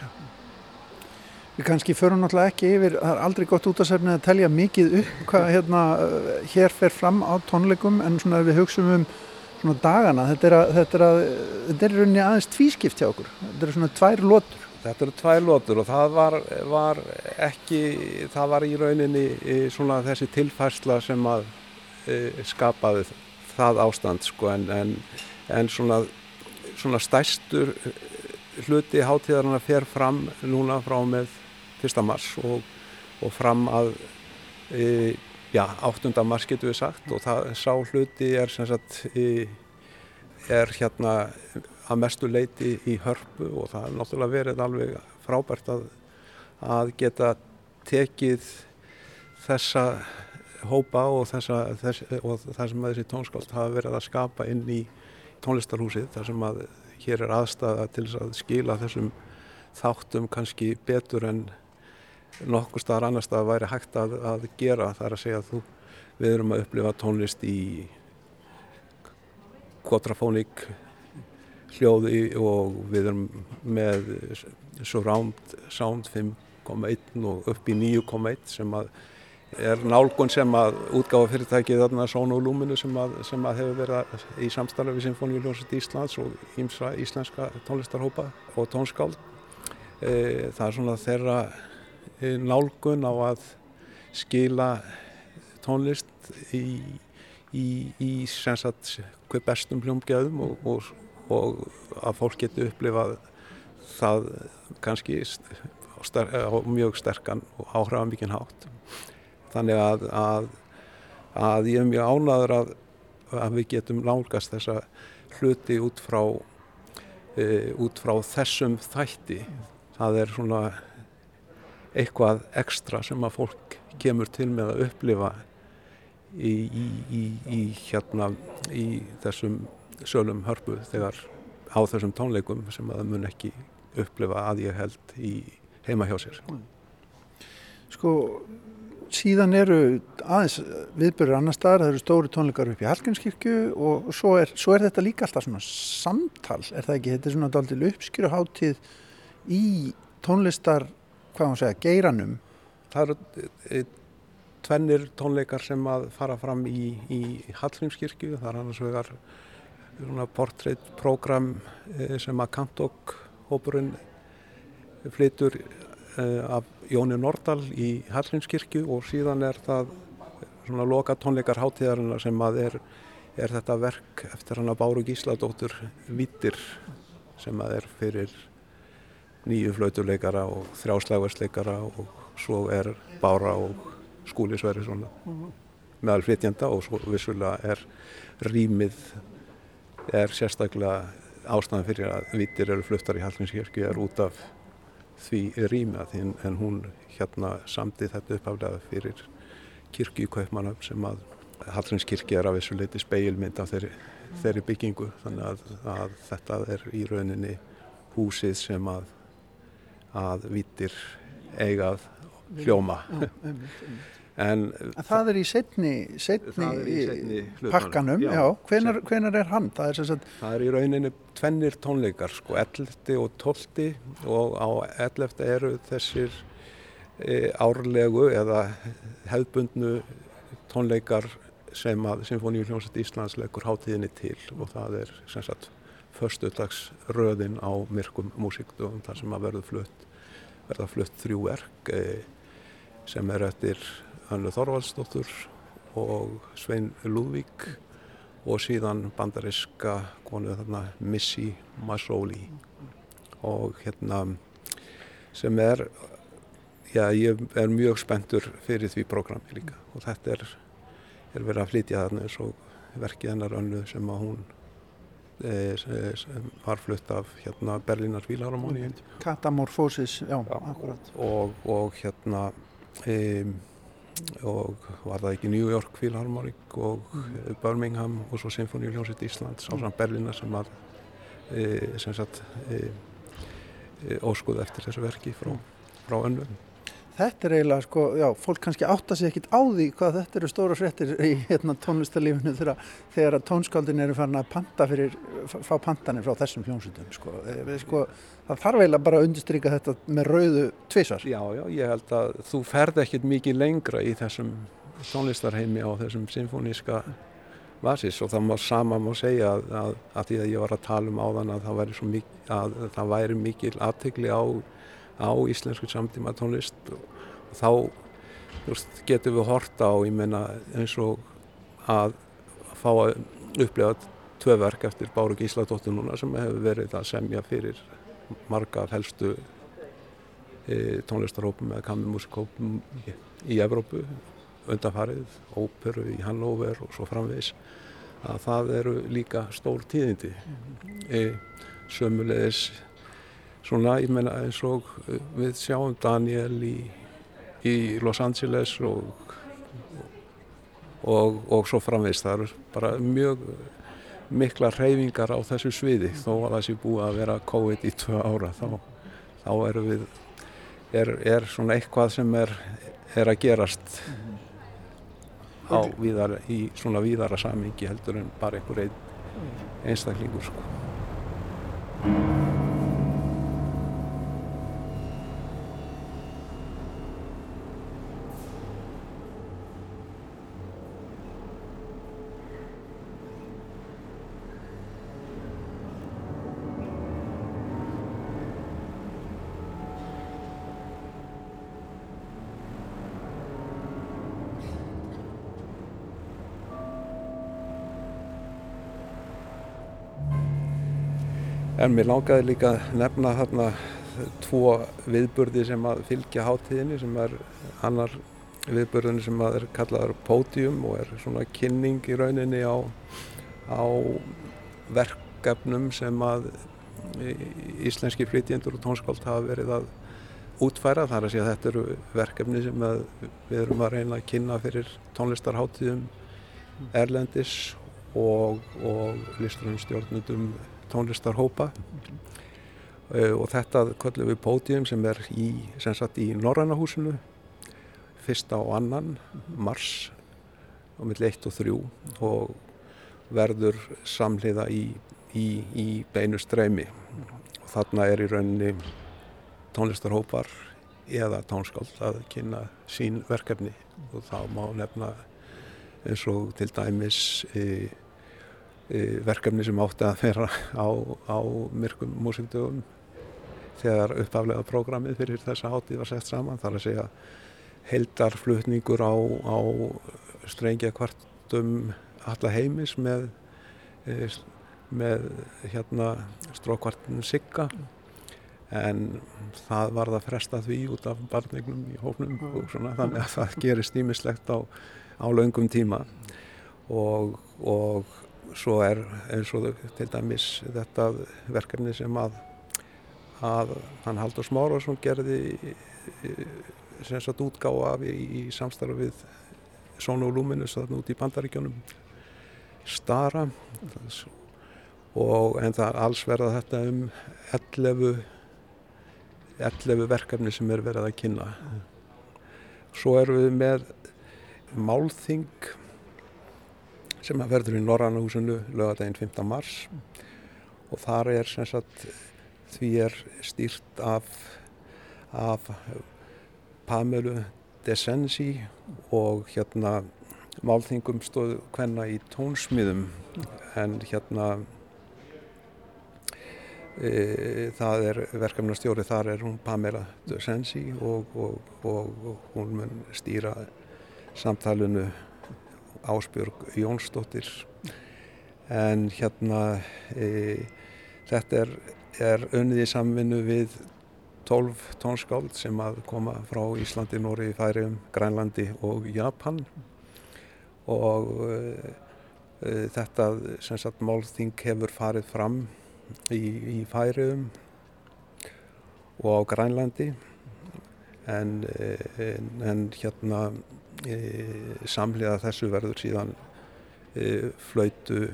Við kannski förum náttúrulega ekki yfir, það er aldrei gott út að telja mikið upp hvað hérna hér fer fram á tónleikum en svona við hugsaum um svona dagana, þetta er, að, þetta er, að, þetta er rauninni aðeins tvískipt hjá okkur, þetta eru svona tvær lótur. Þetta eru tvær lótur og það var, var ekki, það var í rauninni svona þessi tilfærsla sem að e, skapaði það ástand sko en, en, en svona, svona stærstur hluti hátíðarna fer fram núna frá með 1. mars og, og fram að e, já, 8. mars getur við sagt og það sá hluti er sem sagt í, er hérna að mestu leiti í hörpu og það er náttúrulega verið alveg frábært að, að geta tekið þessa hópa og, þessa, þess, og það sem þessi tónskáld hafa verið að skapa inn í tónlistarhúsið þar sem að hér er aðstæða til að skila þessum þáttum kannski betur en nokkur staðar annar staðar væri hægt að, að gera það er að segja að þú, við erum að upplifa tónlist í quadrafónik hljóði og við erum með surround sound 5.1 og upp í 9.1 sem að er nálgun sem að útgáfa fyrirtækið þarna Sónu og Lúminu sem að, sem að hefur verið í samstarfi við Sinfoníuljónsett Íslands og ímsra íslenska tónlistarhópa og tónskáld. E, það er svona þeirra nálgun á að skila tónlist í, í, í sagt, hver bestum hljómgeðum og, og, og að fólk getur upplifað það kannski á mjög sterkan og áhrifamikinn hátt þannig að, að, að ég er mjög ánaður að, að við getum nálgast þessa hluti út frá, e, út frá þessum þætti. Það er svona eitthvað ekstra sem að fólk kemur til með að upplifa í, í, í, í hérna, þessum sölum hörpu þegar á þessum tónleikum sem að það mun ekki upplifa að ég held í heima hjá sér. Sko síðan eru aðeins viðbörur annar staðar, það eru stóri tónleikar upp í Hallgjörnskirkju og svo er, svo er þetta líka alltaf svona samtal, er það ekki? Þetta er svona daldil uppskjöruháttíð í tónlistar, hvað maður segja, geiranum. Það eru e, tvennir tónleikar sem að fara fram í, í Hallgjörnskirkju, það er annars vegar portréttprogram e, sem að Kantok hópurinn flytur af Jóni Nordal í Hallingskirkju og síðan er það svona loka tónleikar hátíðarinnar sem að er, er þetta verk eftir hann að Báru Gísladóttur Vittir sem að er fyrir nýju flautuleikara og þrjáslægvarsleikara og svo er Bára og Skúli Sverrisson meðal flytjanda og svo vissulega er rýmið er sérstaklega ástæðan fyrir að Vittir eru fluttar í Hallingskirkju er út af því rýma en hún hérna samdi þetta uppaflega fyrir kirkju í Kaupmannöfn sem að Hallgrímskirkja er af þessu leiti speilmynd af þeirri, þeirri byggingu. Þannig að, að þetta er í rauninni húsið sem að að vitir eigað hljóma En, en það er í setni, setni, í setni pakkanum, já, já. Hvenar, hvenar er hann? Það er, sagt... það er í rauninni tvennir tónleikar, sko, 11. og 12. og á 11. eru þessir e, árlegu eða hefðbundnu tónleikar sem að Sinfoníuljónsett Íslands leggur hátíðinni til og það er sem sagt förstudagsröðin á myrkum músikdöfum þar sem að verður flutt, verða flutt þrjú verk e, sem er eftir Hannu Þorvaldsdóttur og Svein Lúðvík og síðan bandariska konu þarna Missy Masoli og hérna sem er já ég er mjög spenntur fyrir því prógrami líka. Og þetta er, er verið að flytja þarna eins og verkið hennar önnu sem að hún sem var flutt af hérna Berlínar Vílaromóni Katamorfosis, já, já akkurat. og, og hérna e, og var það ekki New York Philharmonic og mm. Birmingham og svo Sinfoníuljónsitt Íslands á samt Berlina sem var e, sem sagt e, e, óskuð eftir þessu verki frá, frá önnum Þetta er eiginlega, sko, já, fólk kannski átta sig ekkit á því hvað þetta eru stóra fréttir í hérna, tónlistarlífinu þegar, þegar tónskáldin eru farin að panta fyrir, fá pantanir frá þessum hljómsutum, sko. E, sko. Það þarf eiginlega bara að undirstryka þetta með rauðu tvísar. Já, já, ég held að þú ferð ekkit mikið lengra í þessum tónlistarheimi á þessum symfóníska vasis og það má sama má segja að, að, því að ég var að tala um áðan að það væri, mikil, að, það væri mikil aðtegli á á íslensku samtíma tónlist og, og þá veist, getum við horta á meina, eins og að fá að upplega tvö verk eftir Báru Gísladóttur núna sem hefur verið að semja fyrir marga helstu e, tónlistarhópum eða kammermusikhópum í, í Evrópu undanfarið, óperu í Hannover og svo framvegs að það eru líka stór tíðindi. E, sömulegis svona, ég menna eins og uh, við sjáum Daniel í, í Los Angeles og, og, og svo framvist það eru bara mjög mikla reyfingar á þessu sviði. Þó að það sé búið að vera COVID í tvö ára þá, þá er við er, er svona eitthvað sem er, er að gerast á víðar, í svona víðara samingi heldur en bara einhver ein, einstaklingur sko. En mér langaði líka að nefna hérna tvo viðburði sem að fylgja hátíðinni sem er annar viðburðinni sem að er kallaður pódium og er svona kynning í rauninni á, á verkefnum sem að íslenski flytjendur og tónskáld hafa verið að útfæra. Það er að segja að þetta eru verkefni sem við erum að reyna að kynna fyrir tónlistarháttíðum Erlendis og, og listurum stjórnundum tónlistarhópa. Uh, og þetta köllum við pódium sem er í, í Norrannahúsinu fyrsta og annan mars á milli 1 og 3 og verður samliða í, í, í beinu streymi. Og þarna er í rauninni tónlistarhópar eða tónskáld að kynna sín verkefni. Og þá má nefna eins og til dæmis e, verkefni sem átti að vera á, á myrkum músikdögum þegar uppaflega prógramið fyrir þessa hátíð var sett saman þar að segja heldarflutningur á, á strengjakvartum alla heimis með, e, með hérna, strókvartinu Sigga. En það var það frestað því út af barnignum í hófnum og svona þannig að það gerist nýmislegt á, á laungum tíma. Og, og svo er eins og til dæmis þetta verkefni sem að, að hann Haldur Smárasson gerði sem sagt útgáða í, í samstarfi við Sónu og Lúminus þarna út í bandaríkjónum Stara. Og en það er alls verða þetta um 11 11 verkefni sem er verið að kynna. Svo erum við með málþing sem að verður í Norrannahúsinu lögadaginn 15. mars og þar er sem sagt því er stýrt af, af Pamelu Desensi og hérna málþingum stóðu hvenna í tónsmiðum en hérna e, það er verkefnastjóri þar er hún Pamela Desensi og, og, og, og hún mun stýra samtalenu Ásbjörg Jónsdóttir. En hérna e, þetta er, er unnið í samvinnu við 12 tónskáld sem að koma frá Íslandi, Nóri, Færium, Grænlandi og Japan. Og e, e, þetta sem sagt málþing hefur farið fram í, í Færium og á Grænlandi. En, en, en hérna e, samlega þessu verður síðan e, flautu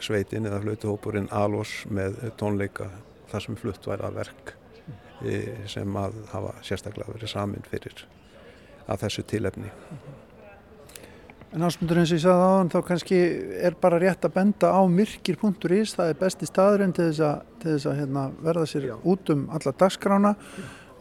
sveitin eða flautuhópurinn Alos með tónleika þar sem flutt væri að verk e, sem að hafa sérstaklega verið samin fyrir að þessu tilefni. En ásmundur eins og ég sagði á hann þá kannski er bara rétt að benda á myrkir.is, það er besti staðurinn til þess að, til þess að hérna, verða sér Já. út um alla dagskrána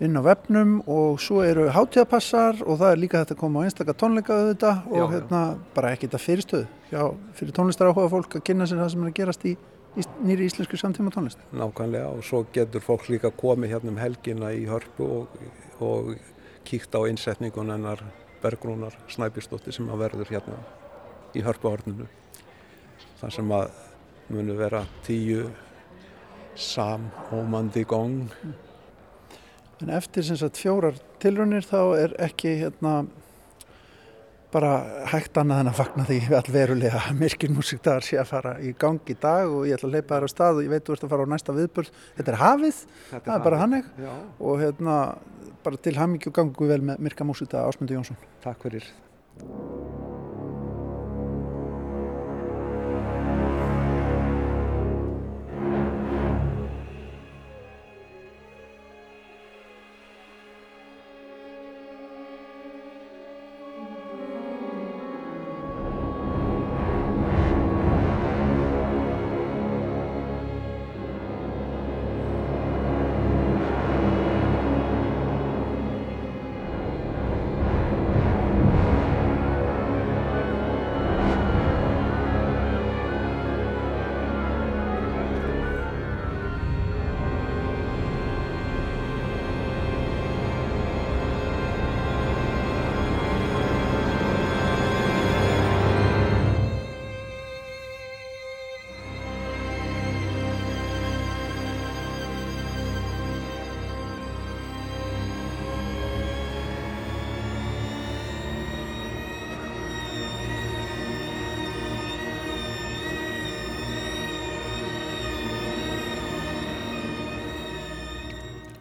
inn á vefnum og svo eru hátíðapassar og það er líka þetta að koma á einstakar tónleika auðvitað og já, hérna já. bara ekki þetta fyrirstöð já, fyrir tónlistar áhuga fólk að kynna sér það sem er að gerast í, í nýri íslensku samtíma tónlist. Nákvæmlega og svo getur fólk líka komið hérna um helgina í hörpu og, og kíkt á einsetningun ennar Bergrúnar Snæbjörnsdóttir sem að verður hérna í hörpuhorninu þar sem að munu vera tíu sam og mandi gong en eftir sem sagt fjórar tilrunir þá er ekki hérna bara hægt annað en að fagna því allverulega myrkir músikdagar sé að fara í gang í dag og ég ætla að leipa þér á stað og ég veit þú ert að fara á næsta viðbörð þetta er hafið, þetta það er bara hannig og hérna bara til hamingju gangu vel með myrka músikdaga Ásmundi Jónsson. Takk fyrir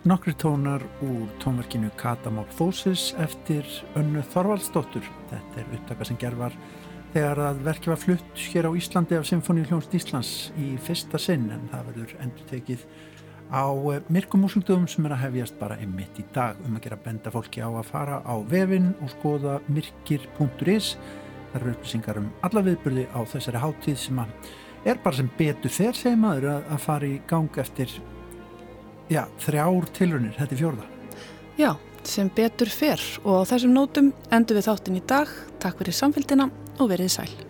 nokkri tónar úr tónverkinu Katamorphosis eftir önnu Þorvaldsdóttur. Þetta er upptaka sem gerð var þegar að verki var flutt hér á Íslandi af Symfóníuljónst Íslands í fyrsta sinn en það verður endur tekið á eh, myrkumúsungdöfum sem er að hefjast bara einmitt í dag um að gera benda fólki á að fara á vefin og skoða myrkir.is það eru upplýsingar um alla viðbyrði á þessari háttíð sem er bara sem betur fer segir maður að, að fara í gang eftir já, þrjár tilrunir, þetta er fjórða. Já, sem betur fer. Og á þessum nótum endur við þáttin í dag. Takk fyrir samfélgina og verið sæl